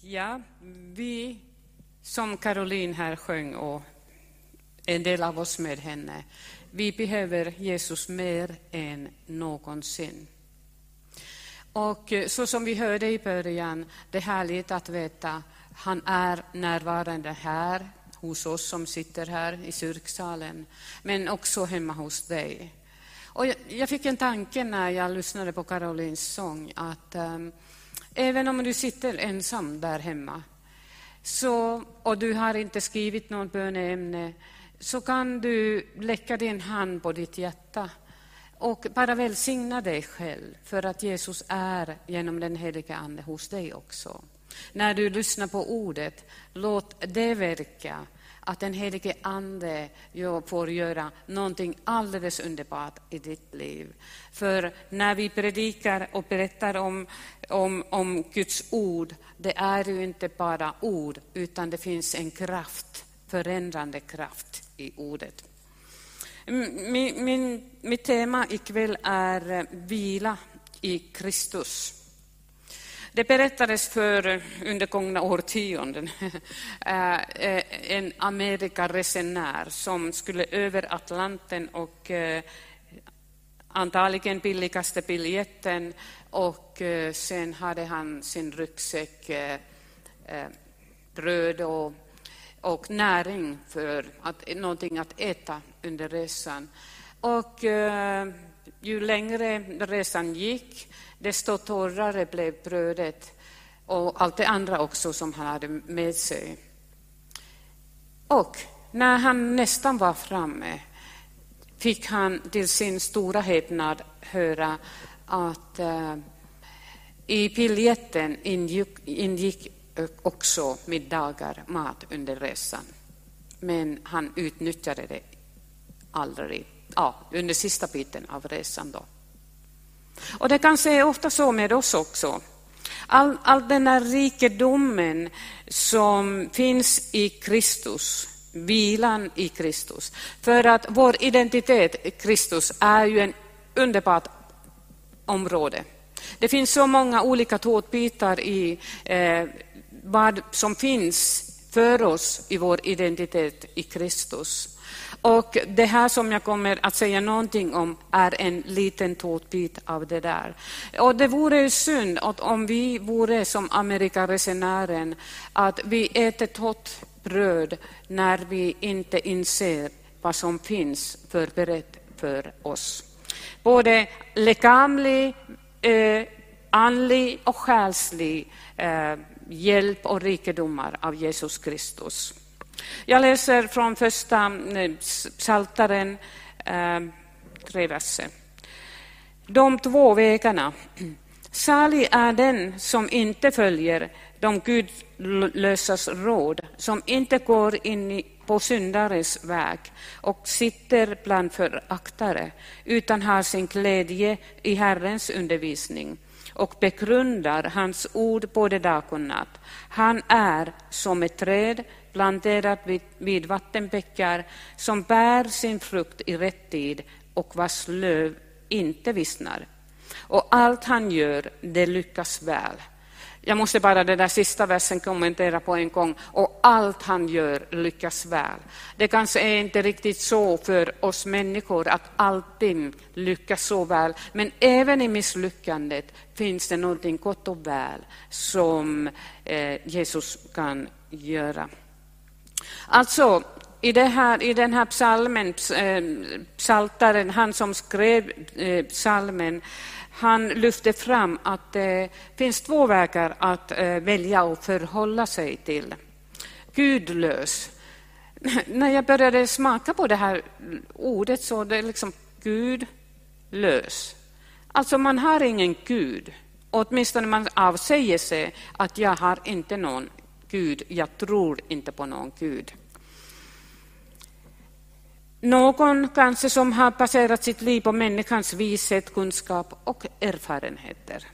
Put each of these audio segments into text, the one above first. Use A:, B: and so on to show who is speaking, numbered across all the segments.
A: Ja, vi som Caroline här sjöng och en del av oss med henne, vi behöver Jesus mer än någonsin. Och eh, så som vi hörde i början, det är härligt att veta han är närvarande här hos oss som sitter här i kyrksalen, men också hemma hos dig. Och jag fick en tanke när jag lyssnade på Carolines sång att um, även om du sitter ensam där hemma så, och du har inte skrivit något böneämne så kan du lägga din hand på ditt hjärta och bara välsigna dig själv för att Jesus är genom den helige Ande hos dig också. När du lyssnar på ordet, låt det verka att den helige Ande får göra någonting alldeles underbart i ditt liv. För när vi predikar och berättar om, om, om Guds ord, det är ju inte bara ord, utan det finns en kraft, förändrande kraft i ordet. Min, min, mitt tema ikväll är eh, vila i Kristus. Det berättades för eh, under gångna årtionden eh, en Amerikaresenär som skulle över Atlanten och antagligen billigaste biljetten och eh, sen hade han sin ryggsäck eh, eh, bröd och, och näring för att, någonting att äta under resan. Och ju längre resan gick, desto torrare blev brödet och allt det andra också som han hade med sig. Och när han nästan var framme fick han till sin stora häpnad höra att uh, i biljetten ingick, ingick också middagar, mat under resan. Men han utnyttjade det aldrig, ja, under sista biten av resan. då. Och det kanske är ofta så med oss också. All, all den här rikedomen som finns i Kristus, vilan i Kristus. För att vår identitet i Kristus är ju en underbart område. Det finns så många olika tårtbitar i eh, vad som finns för oss i vår identitet i Kristus. Och det här som jag kommer att säga någonting om är en liten tårtbit av det där. Och det vore synd att om vi vore som Amerikaresenären, att vi äter torrt bröd när vi inte inser vad som finns förberett för oss. Både lekamlig, eh, andlig och själslig eh, hjälp och rikedomar av Jesus Kristus. Jag läser från första eh, Psaltaren, eh, tre verser. De två vägarna. Salig är den som inte följer de gudlösas råd, som inte går in i på syndares väg och sitter bland föraktare, utan har sin glädje i Herrens undervisning och begrundar hans ord både dag och natt. Han är som ett träd planterat vid, vid vattenbäckar som bär sin frukt i rätt tid och vars löv inte vissnar. Och allt han gör, det lyckas väl. Jag måste bara den där sista versen kommentera på en gång. Och allt han gör lyckas väl. Det kanske är inte riktigt så för oss människor att allting lyckas så väl. Men även i misslyckandet finns det någonting gott och väl som eh, Jesus kan göra. Alltså, i, det här, i den här psalmen, eh, psaltaren, han som skrev eh, psalmen, han lyfte fram att det finns två vägar att eh, välja och förhålla sig till. Gudlös. När jag började smaka på det här ordet så det är liksom gudlös. Alltså man har ingen gud. Åtminstone man avsäger sig att jag har inte någon Gud, jag tror inte på någon Gud. Någon kanske som har baserat sitt liv på människans vishet, kunskap och erfarenheter.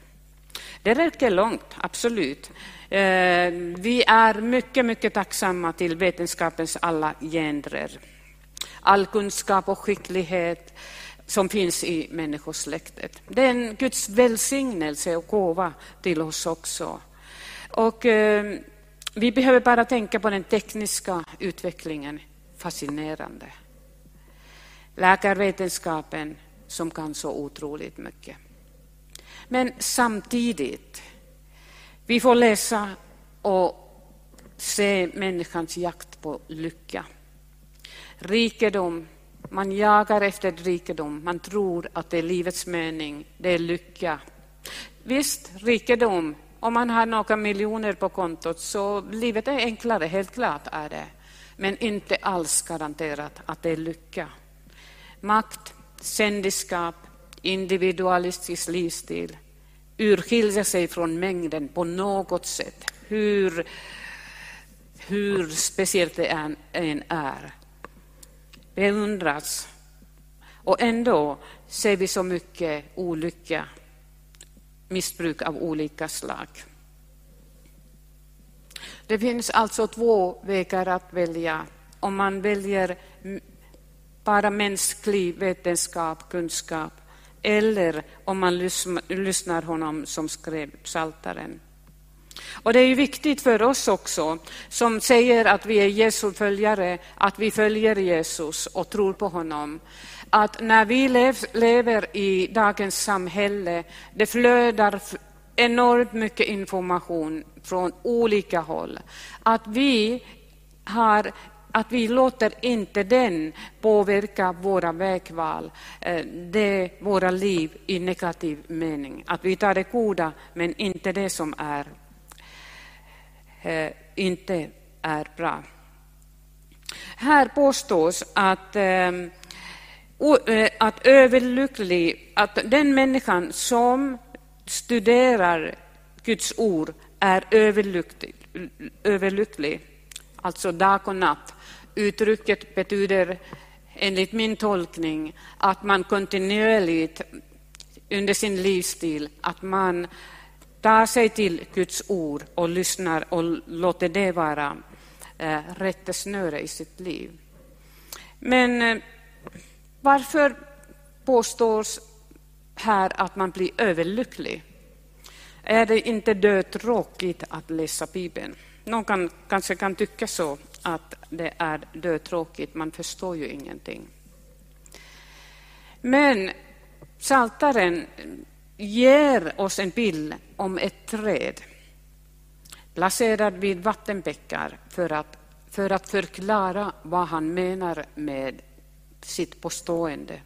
A: Det räcker långt, absolut. Eh, vi är mycket, mycket tacksamma till vetenskapens alla genrer. All kunskap och skicklighet som finns i människosläktet. Det är en Guds välsignelse och gåva till oss också. Och, eh, vi behöver bara tänka på den tekniska utvecklingen. Fascinerande. Läkarvetenskapen som kan så otroligt mycket. Men samtidigt, vi får läsa och se människans jakt på lycka. Rikedom, man jagar efter rikedom, man tror att det är livets mening, det är lycka. Visst, rikedom, om man har några miljoner på kontot så livet är enklare, helt klart är det. Men inte alls garanterat att det är lycka. Makt, sändiskap, individualistisk livsstil urskiljer sig från mängden på något sätt. Hur, hur speciellt det än är. Beundras. Och ändå ser vi så mycket olycka, missbruk av olika slag. Det finns alltså två vägar att välja. Om man väljer bara mänsklig vetenskap, kunskap eller om man lyssnar honom som skrev Psaltaren. Och det är ju viktigt för oss också, som säger att vi är Jesu följare, att vi följer Jesus och tror på honom. Att när vi lever i dagens samhälle, det flödar enormt mycket information från olika håll. Att vi har att vi låter inte den påverka våra vägval, eh, det, våra liv i negativ mening. Att vi tar det goda, men inte det som är, eh, inte är bra. Här påstås att, eh, att överlycklig, att den människan som studerar Guds ord är överlycklig, överlycklig alltså dag och natt. Uttrycket betyder enligt min tolkning att man kontinuerligt under sin livsstil att man tar sig till Guds ord och lyssnar och låter det vara eh, rättesnöre i sitt liv. Men eh, varför påstås här att man blir överlycklig? Är det inte dötråkigt att läsa Bibeln? Någon kan, kanske kan tycka så, att det är dötråkigt, man förstår ju ingenting. Men Saltaren ger oss en bild om ett träd placerad vid vattenbäckar för att, för att förklara vad han menar med sitt påstående.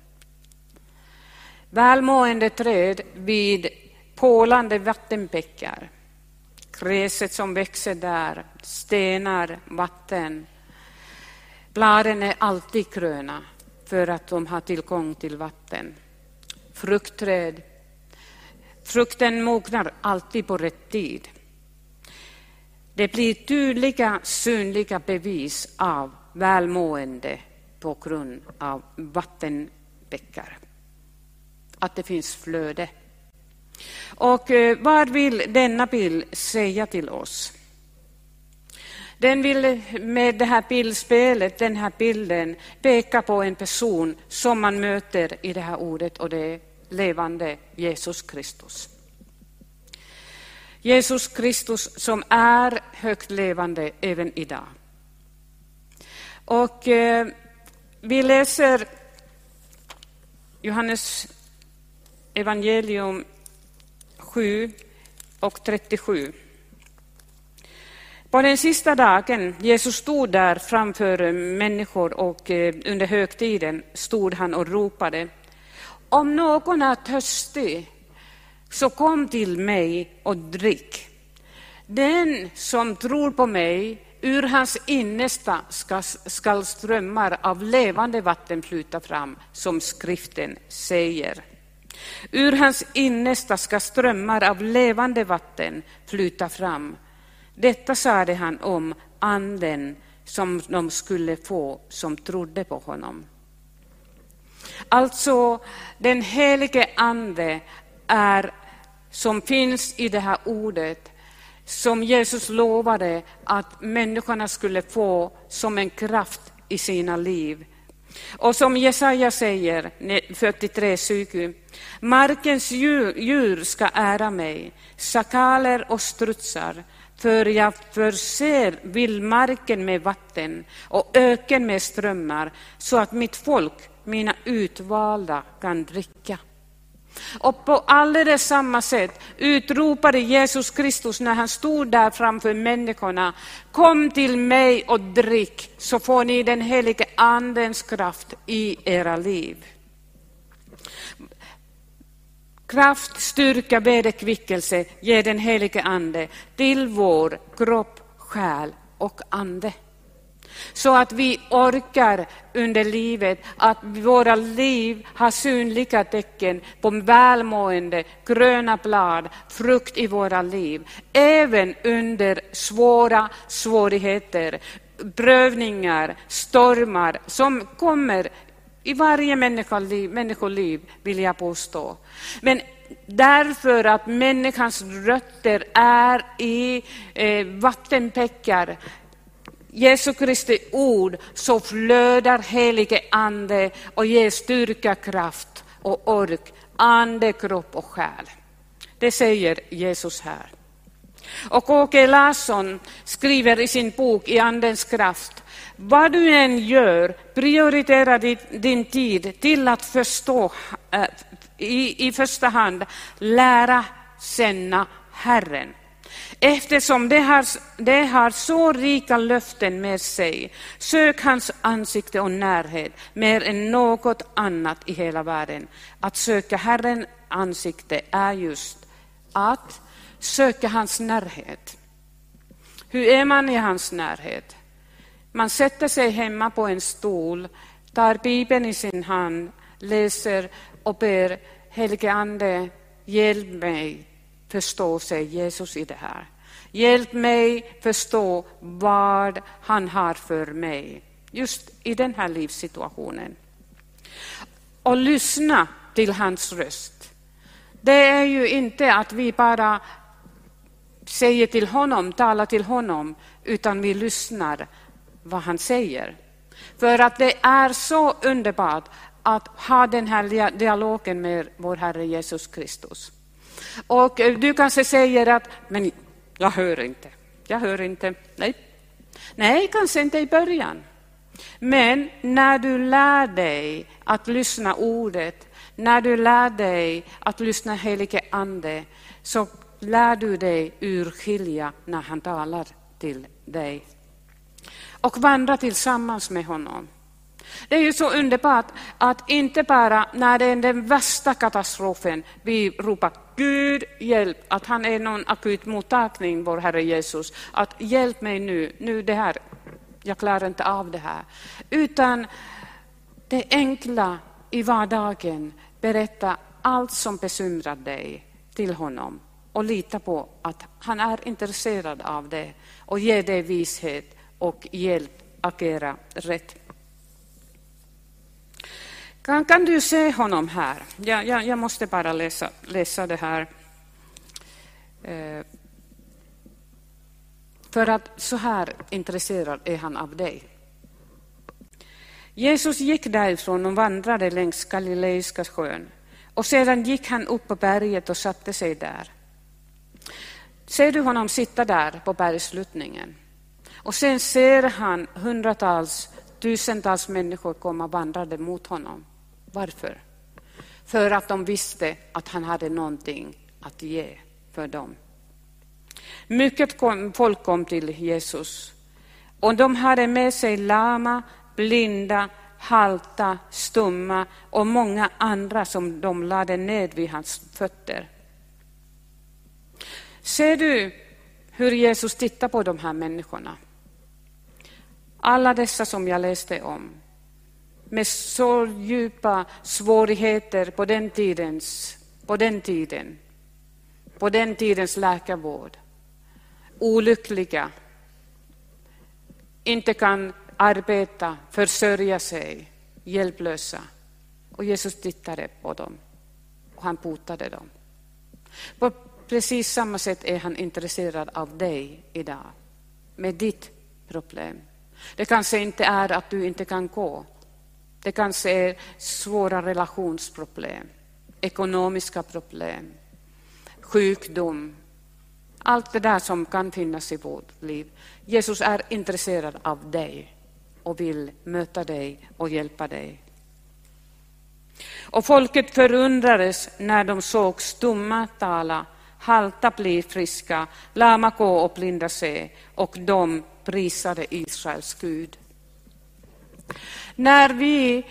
A: Välmående träd vid pålande vattenbäckar gräset som växer där, stenar, vatten. Bladen är alltid gröna för att de har tillgång till vatten. Fruktträd. Frukten mognar alltid på rätt tid. Det blir tydliga, synliga bevis av välmående på grund av vattenbäckar. Att det finns flöde. Och eh, vad vill denna bild säga till oss? Den vill med det här bildspelet, den här bilden, peka på en person som man möter i det här ordet och det är levande Jesus Kristus. Jesus Kristus som är högt levande även idag. Och eh, vi läser Johannes evangelium 7 och 37. På den sista dagen, Jesus stod där framför människor och eh, under högtiden stod han och ropade. Om någon är törstig, så kom till mig och drick. Den som tror på mig, ur hans innersta ska, skall strömmar av levande vatten flyta fram, som skriften säger. Ur hans innersta ska strömmar av levande vatten flyta fram. Detta sade han om anden som de skulle få som trodde på honom. Alltså, den helige Ande är, som finns i det här ordet, som Jesus lovade att människorna skulle få som en kraft i sina liv och som Jesaja säger, 43.20, markens djur, djur ska ära mig, sakaler och strutsar, för jag förser vildmarken med vatten och öken med strömmar så att mitt folk, mina utvalda, kan dricka. Och på alldeles samma sätt utropade Jesus Kristus när han stod där framför människorna. Kom till mig och drick så får ni den helige andens kraft i era liv. Kraft, styrka, vederkvickelse ger den helige ande till vår kropp, själ och ande. Så att vi orkar under livet, att våra liv har synliga tecken på välmående, gröna blad, frukt i våra liv. Även under svåra svårigheter, prövningar, stormar som kommer i varje människoliv, människoliv vill jag påstå. Men därför att människans rötter är i eh, vattenpäckar, Jesu Kristi ord, så flödar helige ande och ger styrka, kraft och ork, ande, kropp och själ. Det säger Jesus här. Och Åke Larsson skriver i sin bok I Andens kraft vad du än gör, prioritera din tid till att förstå, eh, i, i första hand lära känna Herren. Eftersom det har, det har så rika löften med sig, sök hans ansikte och närhet mer än något annat i hela världen. Att söka Herrens ansikte är just att söka hans närhet. Hur är man i hans närhet? Man sätter sig hemma på en stol, tar Bibeln i sin hand, läser och ber Helige Ande, hjälp mig förstå, sig Jesus i det här. Hjälp mig förstå vad han har för mig, just i den här livssituationen. Och lyssna till hans röst. Det är ju inte att vi bara säger till honom, talar till honom, utan vi lyssnar vad han säger. För att det är så underbart att ha den här dialogen med vår Herre Jesus Kristus. Och eh, du kanske säger att, men jag hör inte, jag hör inte. Nej, Nej kanske inte i början. Men när du lär dig att lyssna ordet, när du lär dig att lyssna helige ande, så lär du dig urskilja när han talar till dig och vandra tillsammans med honom. Det är ju så underbart att inte bara när det är den värsta katastrofen vi ropar Gud hjälp, att han är någon akut mottagning, vår Herre Jesus, att hjälp mig nu, nu det här, jag klarar inte av det här. Utan det enkla i vardagen, berätta allt som bekymrar dig till honom och lita på att han är intresserad av det och ger dig vishet och hjälp agera rätt. Kan, kan du se honom här? Jag, ja, jag måste bara läsa, läsa det här. Eh, för att så här intresserad är han av dig. Jesus gick därifrån och vandrade längs Galileiska sjön. Och sedan gick han upp på berget och satte sig där. Ser du honom sitta där på bergsluttningen? Och sen ser han hundratals, tusentals människor kom och vandrade mot honom. Varför? För att de visste att han hade någonting att ge för dem. Mycket folk kom till Jesus och de hade med sig lama, blinda, halta, stumma och många andra som de lade ned vid hans fötter. Ser du hur Jesus tittar på de här människorna? Alla dessa som jag läste om, med så djupa svårigheter på den, tidens, på den tiden, på den tidens läkarvård, olyckliga, inte kan arbeta, försörja sig, hjälplösa. Och Jesus tittade på dem och han botade dem. På precis samma sätt är han intresserad av dig idag, med ditt problem. Det kanske inte är att du inte kan gå. Det kanske är svåra relationsproblem, ekonomiska problem, sjukdom, allt det där som kan finnas i vårt liv. Jesus är intresserad av dig och vill möta dig och hjälpa dig. Och folket förundrades när de såg stumma tala, halta bli friska, lama gå och blinda se, och de prisade Israels Gud. När vi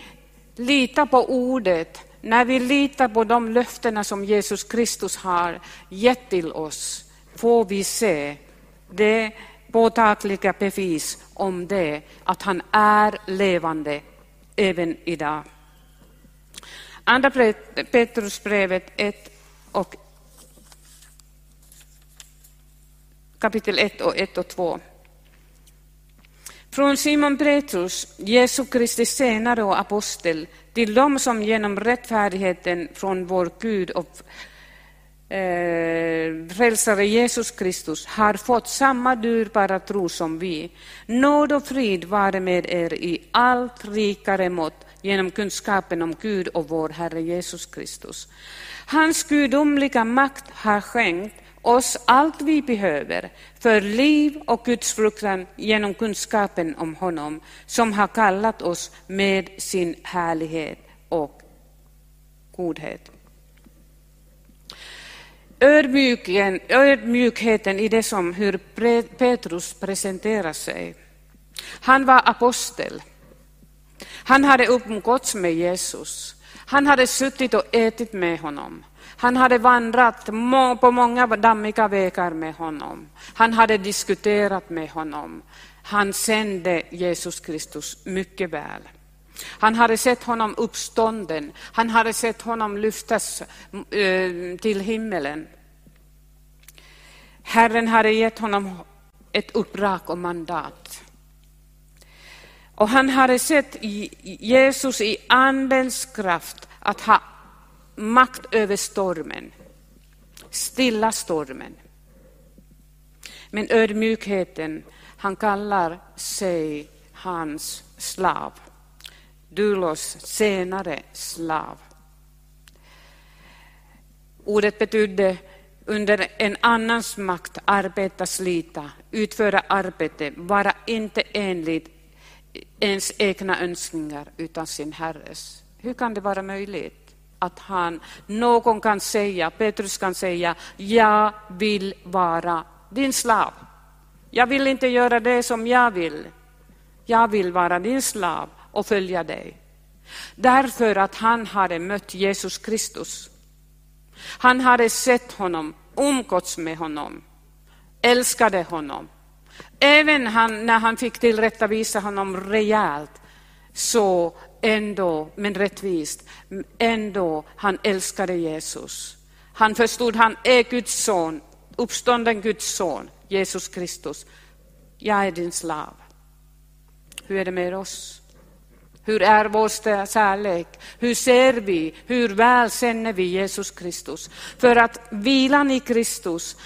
A: litar på ordet, när vi litar på de löftena som Jesus Kristus har gett till oss, får vi se det påtagliga bevis om det, att han är levande även idag. Andra Petrusbrevet 1 och kapitel 1 och 1 och 2. Från Simon Petrus, Jesu Kristi senare och apostel, till dem som genom rättfärdigheten från vår Gud och eh, frälsare Jesus Kristus har fått samma dyrbara tro som vi. Nåd och frid vare med er i allt rikare mått genom kunskapen om Gud och vår Herre Jesus Kristus. Hans gudomliga makt har skänkt oss allt vi behöver för liv och Guds fruktan genom kunskapen om honom som har kallat oss med sin härlighet och godhet. Ödmjuken, ödmjukheten i det som hur Petrus presenterar sig. Han var apostel. Han hade umgåtts med Jesus. Han hade suttit och ätit med honom. Han hade vandrat på många dammiga vägar med honom. Han hade diskuterat med honom. Han kände Jesus Kristus mycket väl. Han hade sett honom uppstånden, han hade sett honom lyftas eh, till himmelen. Herren hade gett honom ett uppdrag och mandat. Och han hade sett Jesus i Andens kraft att ha makt över stormen, stilla stormen. Men ödmjukheten, han kallar sig hans slav. Dulos senare slav. Ordet betydde under en annans makt arbeta, slita, utföra arbete, vara inte enligt ens egna önskningar utan sin Herres. Hur kan det vara möjligt att han, någon kan säga, Petrus kan säga, jag vill vara din slav. Jag vill inte göra det som jag vill. Jag vill vara din slav och följa dig. Därför att han hade mött Jesus Kristus. Han hade sett honom, umgåtts med honom, älskade honom. Även han, när han fick tillrättavisa honom rejält, så ändå, men rättvist, ändå han älskade Jesus. Han förstod han är Guds son, uppstånden Guds son, Jesus Kristus. Jag är din slav. Hur är det med oss? Hur är vår kärlek? Hur ser vi? Hur väl känner vi Jesus Kristus? För att vilan i Kristus,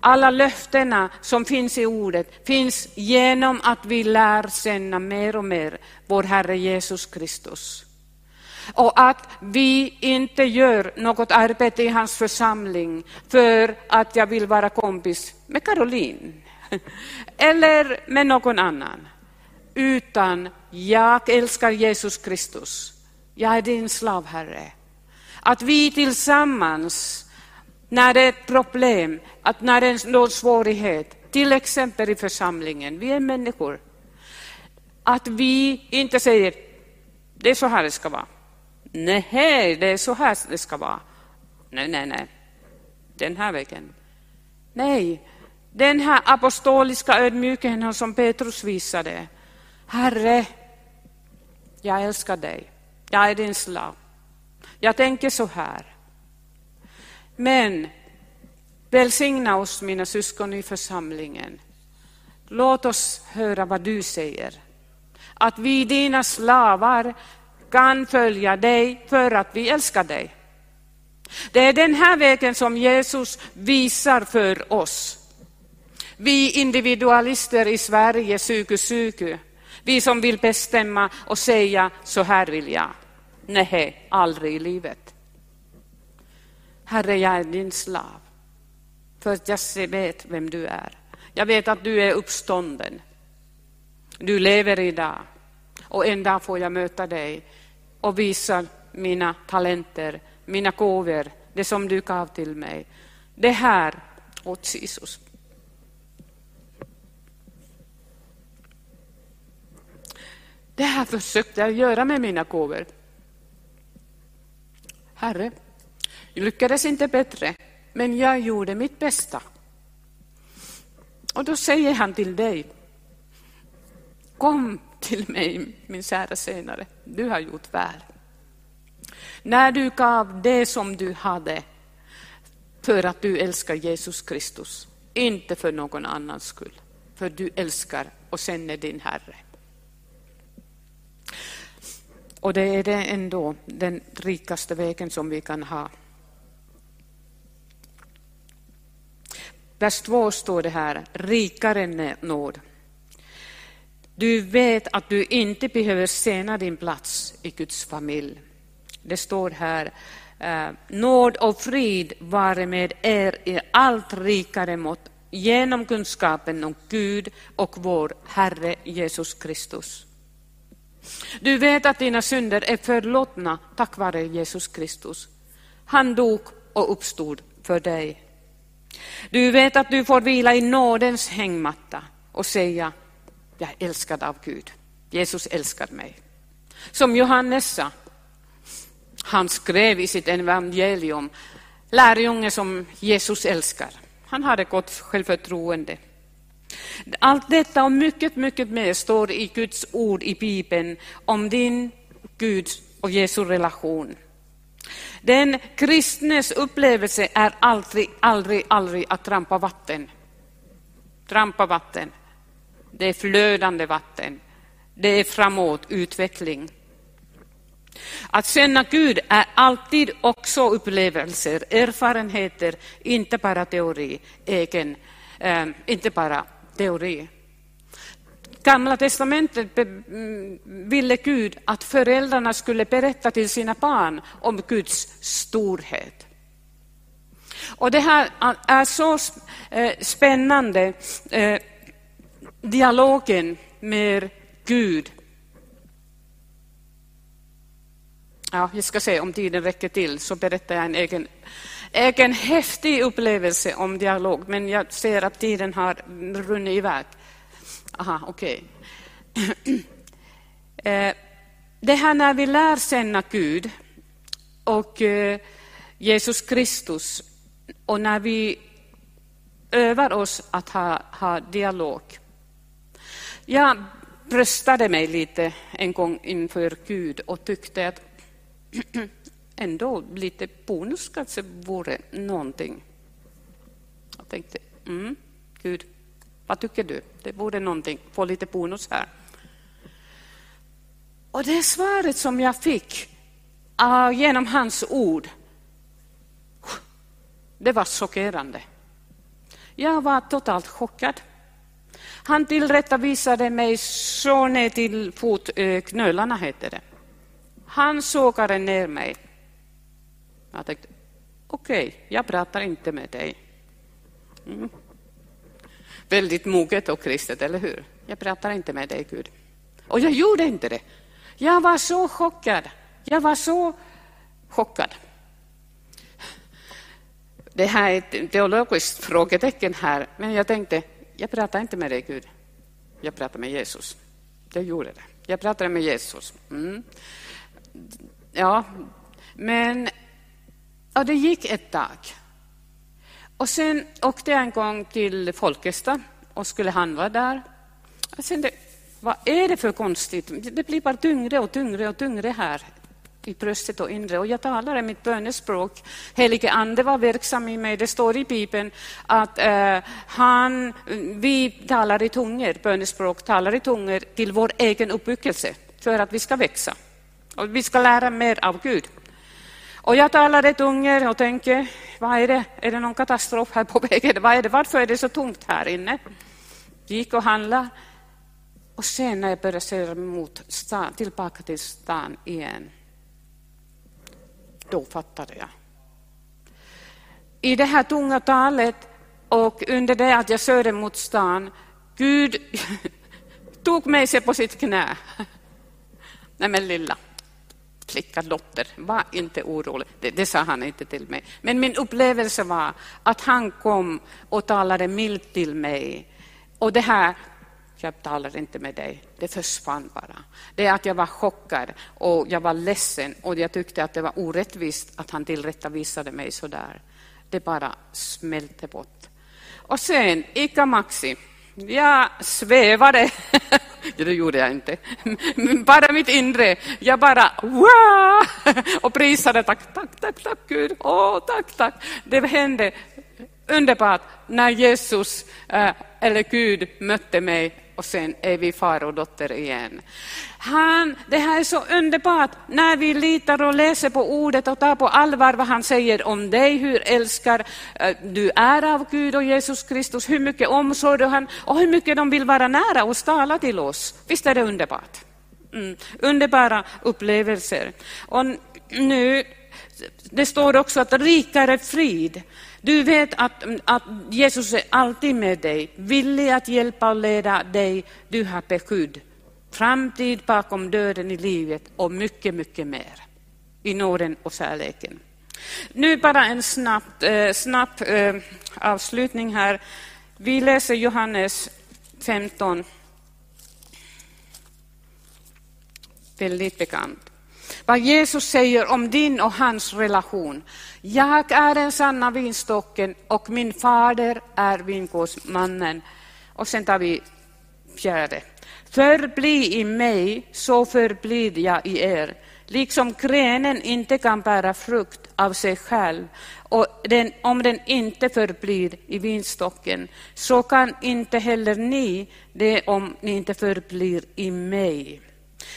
A: alla löftena som finns i ordet finns genom att vi lär känna mer och mer vår Herre Jesus Kristus. Och att vi inte gör något arbete i hans församling för att jag vill vara kompis med Caroline eller med någon annan. Utan jag älskar Jesus Kristus. Jag är din slav, Herre. Att vi tillsammans, när det är ett problem, att när det är någon svårighet, till exempel i församlingen, vi är människor, att vi inte säger det är så här det ska vara. Nej, det är så här det ska vara. Nej, nej, nej. Den här vägen. Nej, den här apostoliska ödmjukheten som Petrus visade. Herre, jag älskar dig. Jag är din slav. Jag tänker så här. Men välsigna oss, mina syskon i församlingen. Låt oss höra vad du säger. Att vi, dina slavar, kan följa dig för att vi älskar dig. Det är den här vägen som Jesus visar för oss. Vi individualister i Sverige, 2020, vi som vill bestämma och säga så här vill jag. Nej, aldrig i livet. Herre, jag är din slav. För att jag vet vem du är. Jag vet att du är uppstånden. Du lever idag. Och en dag får jag möta dig och visa mina talenter, mina gåvor, det som du gav till mig. Det här åt Jesus. Det här försökte jag göra med mina gåvor. Herre, lyckades inte bättre, men jag gjorde mitt bästa. Och då säger han till dig, kom till mig min kära senare, du har gjort väl. När du gav det som du hade för att du älskar Jesus Kristus, inte för någon annans skull, för du älskar och känner din Herre. Och det är det ändå den rikaste vägen som vi kan ha. Vers 2 står det här, rikare nåd. Du vet att du inte behöver sena din plats i Guds familj. Det står här, eh, nåd och frid vare med er i allt rikare mått genom kunskapen om Gud och vår Herre Jesus Kristus. Du vet att dina synder är förlåtna tack vare Jesus Kristus. Han dog och uppstod för dig. Du vet att du får vila i nådens hängmatta och säga, jag är älskad av Gud. Jesus älskar mig. Som Johannes sa, han skrev i sitt evangelium, lärjunge som Jesus älskar. Han hade gott självförtroende. Allt detta och mycket, mycket mer står i Guds ord i Bibeln om din Guds och Jesu relation. Den kristnes upplevelse är aldrig, aldrig, aldrig att trampa vatten. Trampa vatten. Det är flödande vatten. Det är framåt, utveckling. Att känna Gud är alltid också upplevelser, erfarenheter, inte bara teori, egen, eh, inte bara teori. Gamla testamentet mm, ville Gud att föräldrarna skulle berätta till sina barn om Guds storhet. Och det här är så eh, spännande, eh, dialogen med Gud. Ja, jag ska se om tiden räcker till, så berättar jag en egen egen häftig upplevelse om dialog, men jag ser att tiden har runnit iväg. Aha, okej. Okay. Eh, det här när vi lär känna Gud och eh, Jesus Kristus och när vi övar oss att ha, ha dialog. Jag bröstade mig lite en gång inför Gud och tyckte att ändå lite bonus kanske vore någonting. Jag tänkte, mm, Gud, vad tycker du? Det vore någonting, få lite bonus här. Och det svaret som jag fick uh, genom hans ord, det var chockerande. Jag var totalt chockad. Han tillrättavisade mig så ner till fotknölarna, heter det. Han sågade ner mig. Jag tänkte, okej, okay, jag pratar inte med dig. Mm. Väldigt moget och kristet, eller hur? Jag pratar inte med dig, Gud. Och jag gjorde inte det. Jag var så chockad. Jag var så chockad. Det här är ett teologiskt frågetecken här, men jag tänkte, jag pratar inte med dig, Gud. Jag pratar med Jesus. Jag gjorde det. Jag pratade med Jesus. Mm. Ja, men Ja, det gick ett tag. Och sen åkte jag en gång till Folkesta och skulle handla där. Jag kände, vad är det för konstigt? Det blir bara tyngre och tyngre och tyngre här i bröstet och inre. Och jag talade mitt bönespråk. Helige Ande var verksam i mig. Det står i Bibeln att eh, han, vi talar i tungor, bönespråk talar i tungor till vår egen uppbyggelse för att vi ska växa. Och vi ska lära mer av Gud. Och jag talar ett unger och tänker, vad är det? Är det någon katastrof här på vägen? Vad är det? Varför är det så tomt här inne? Gick och handlade. Och sen när jag började se mot stan, tillbaka till stan igen, då fattade jag. I det här tunga talet Och under det att jag körde mot stan, Gud tog mig sig på sitt knä. Nej men lilla flicka, dotter, var inte orolig. Det, det, sa han inte till mig. Men min upplevelse var att han kom och talade milt till mig. Och det här, jag talar inte med dig, det försvann bara. Det är att jag var chockad och jag var ledsen och jag tyckte att det var orättvist att han tillrättavisade mig så där. Det bara smälte bort. Och sen, Ica Maxi, jag svävade. det gjorde jag inte. Bara mitt inre. Jag bara wow! och prisade. Tack, tack, tack, tack Gud. Åh, tack, tack. Det hände underbart när Jesus eh, eller Gud mötte mig och sen är vi far och dotter igen. Han, det här är så underbart när vi litar och läser på ordet och tar på allvar vad han säger om dig, hur älskar eh, du är av Gud och Jesus Kristus, hur mycket omsorg du har och hur mycket de vill vara nära och tala till oss. Visst är det underbart? Mm. Underbara upplevelser. Och nu, det står också att rikare frid du vet att, att Jesus är alltid med dig, villig att hjälpa och leda dig. Du har beskydd, framtid bakom döden i livet och mycket, mycket mer i nåden och kärleken. Nu bara en snabb, eh, snabb eh, avslutning här. Vi läser Johannes 15. Väldigt bekant vad Jesus säger om din och hans relation. Jag är den sanna vinstocken och min fader är vingårdsmannen. Och sen tar vi fjärde. Förbli i mig, så förblir jag i er. Liksom grenen inte kan bära frukt av sig själv och den, om den inte förblir i vinstocken, så kan inte heller ni det om ni inte förblir i mig.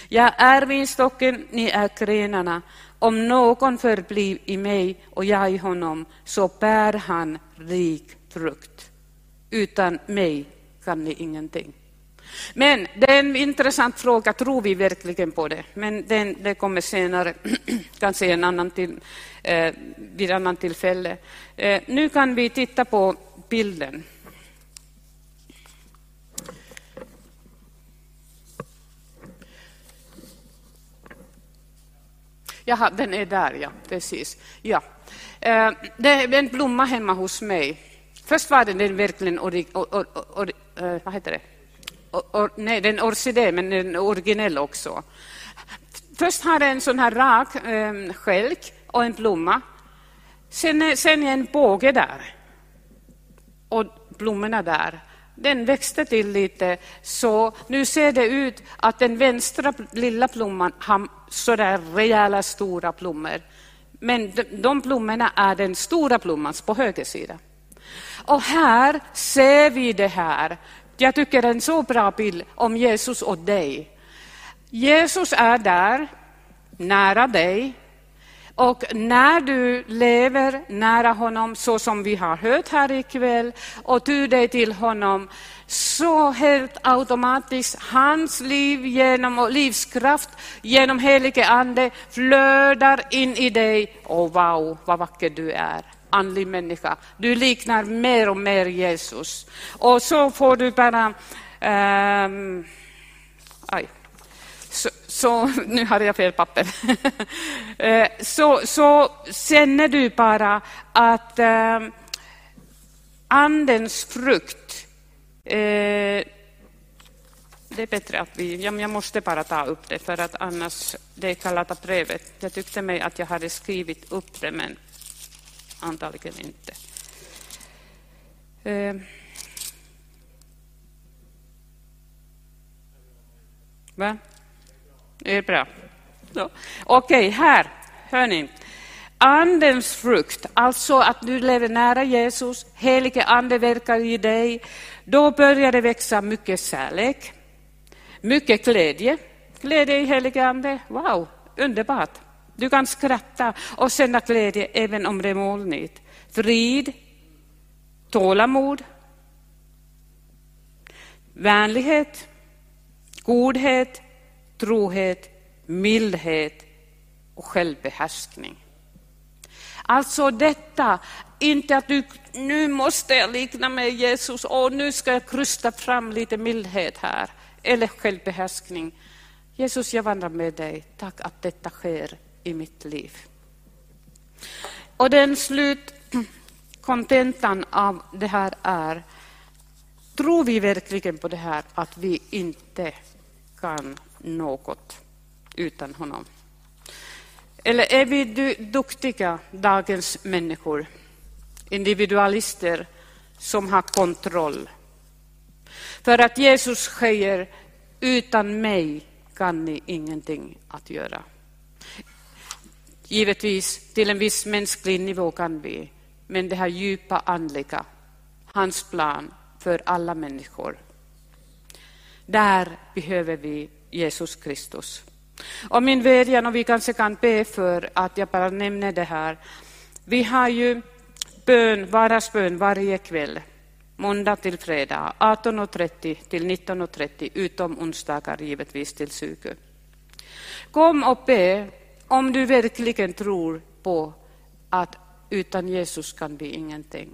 A: Jag är vinstocken, ni är grenarna. Om någon förblir i mig och jag i honom, så bär han rik frukt. Utan mig kan ni ingenting. Men det är en intressant fråga, tror vi verkligen på det? Men den, det kommer senare, kanske en annan till, eh, vid annan tillfälle. Eh, nu kan vi titta på bilden. Jaha, den är där, ja. Precis. Ja. Eh, det är en blomma hemma hos mig. Först var den verkligen orig, or, or, eh, or, vad heter det? Or, nej, den orkidé, men den är originell också. Först har den en sån här rak eh, skälk och en blomma. Sen, eh, sen är en båge där. Och blommorna där. Den växte till lite, så nu ser det ut att den vänstra lilla blomman har sådär rejäla stora blommor. Men de, de blommorna är den stora blommans på höger sida. Och här ser vi det här. Jag tycker det är en så bra bild om Jesus och dig. Jesus är där, nära dig. Och när du lever nära honom, så som vi har hört här ikväll, och tyr dig till honom, så helt automatiskt hans liv genom och livskraft genom helige ande flödar in i dig. Och wow, vad vacker du är andlig människa. Du liknar mer och mer Jesus. Och så får du bara... Um, aj. Så, så, nu hade jag fel papper. Eh, så, så känner du bara att eh, andens frukt Eh, det är bättre att vi... Jag måste bara ta upp det, för att annars... Det är Galaterbrevet. Jag tyckte mig att jag hade skrivit upp det, men antagligen inte. Eh. Va? Det är bra. Okej, okay, här. Hör ni. Andens frukt, alltså att du lever nära Jesus, helige ande verkar i dig, då börjar det växa mycket kärlek, mycket glädje. Glädje i helige ande, wow, underbart. Du kan skratta och känna glädje även om det är molnigt. Frid, tålamod, vänlighet, godhet, trohet, mildhet och självbehärskning. Alltså detta, inte att du, nu måste jag likna mig Jesus och nu ska jag krysta fram lite mildhet här, eller självbehärskning. Jesus, jag vandrar med dig. Tack att detta sker i mitt liv. Och den slutkontentan av det här är, tror vi verkligen på det här att vi inte kan något utan honom? Eller är vi duktiga, dagens människor, individualister som har kontroll? För att Jesus säger, utan mig kan ni ingenting att göra. Givetvis, till en viss mänsklig nivå kan vi, men det här djupa andliga, hans plan för alla människor. Där behöver vi Jesus Kristus. Och min vädjan, och vi kanske kan be för att jag bara nämner det här. Vi har ju bön, vardagsbön varje kväll, måndag till fredag, 18.30 till 19.30, utom onsdagar givetvis till 20. Kom och be om du verkligen tror på att utan Jesus kan vi ingenting.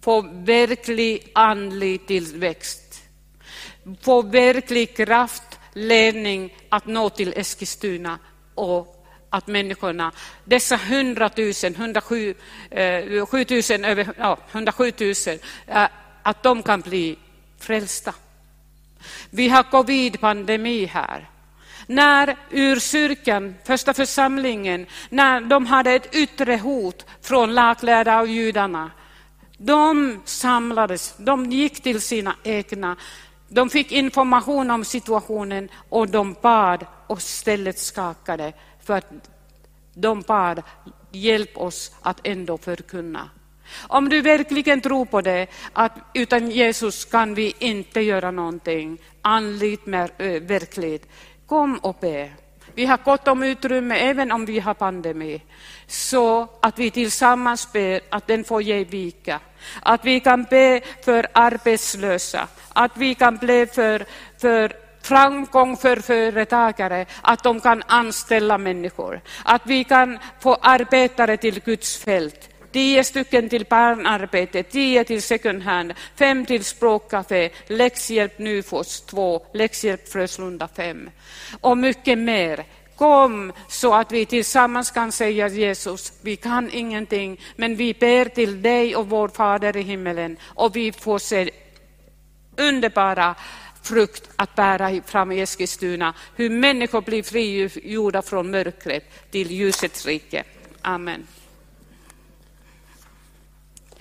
A: Få verklig andlig tillväxt. Få verklig kraft, ledning att nå till Eskilstuna och att människorna, dessa 100 000, 107, 7 000, över, ja, 107 000, eh, att de kan bli frälsta. Vi har covid-pandemi här. När urkyrkan, första församlingen, när de hade ett yttre hot från laglärda och judarna, de samlades, de gick till sina egna, de fick information om situationen och de bad och stället skakade för att de bad, hjälp oss att ändå förkunna. Om du verkligen tror på det, att utan Jesus kan vi inte göra någonting andligt verkligt, Kom och be. Vi har gott om utrymme även om vi har pandemi. Så att vi tillsammans ber att den får ge vika. Att vi kan be för arbetslösa. Att vi kan be för, för framgång för företagare, att de kan anställa människor. Att vi kan få arbetare till Guds fält tio stycken till barnarbete, tio till second hand, fem till språkcafé, läxhjälp Nyfors två, läxhjälp Fröslunda fem och mycket mer. Kom så att vi tillsammans kan säga Jesus, vi kan ingenting, men vi ber till dig och vår Fader i himmelen och vi får se underbara frukt att bära fram i Eskilstuna, hur människor blir frigjorda från mörkret till ljusets rike. Amen.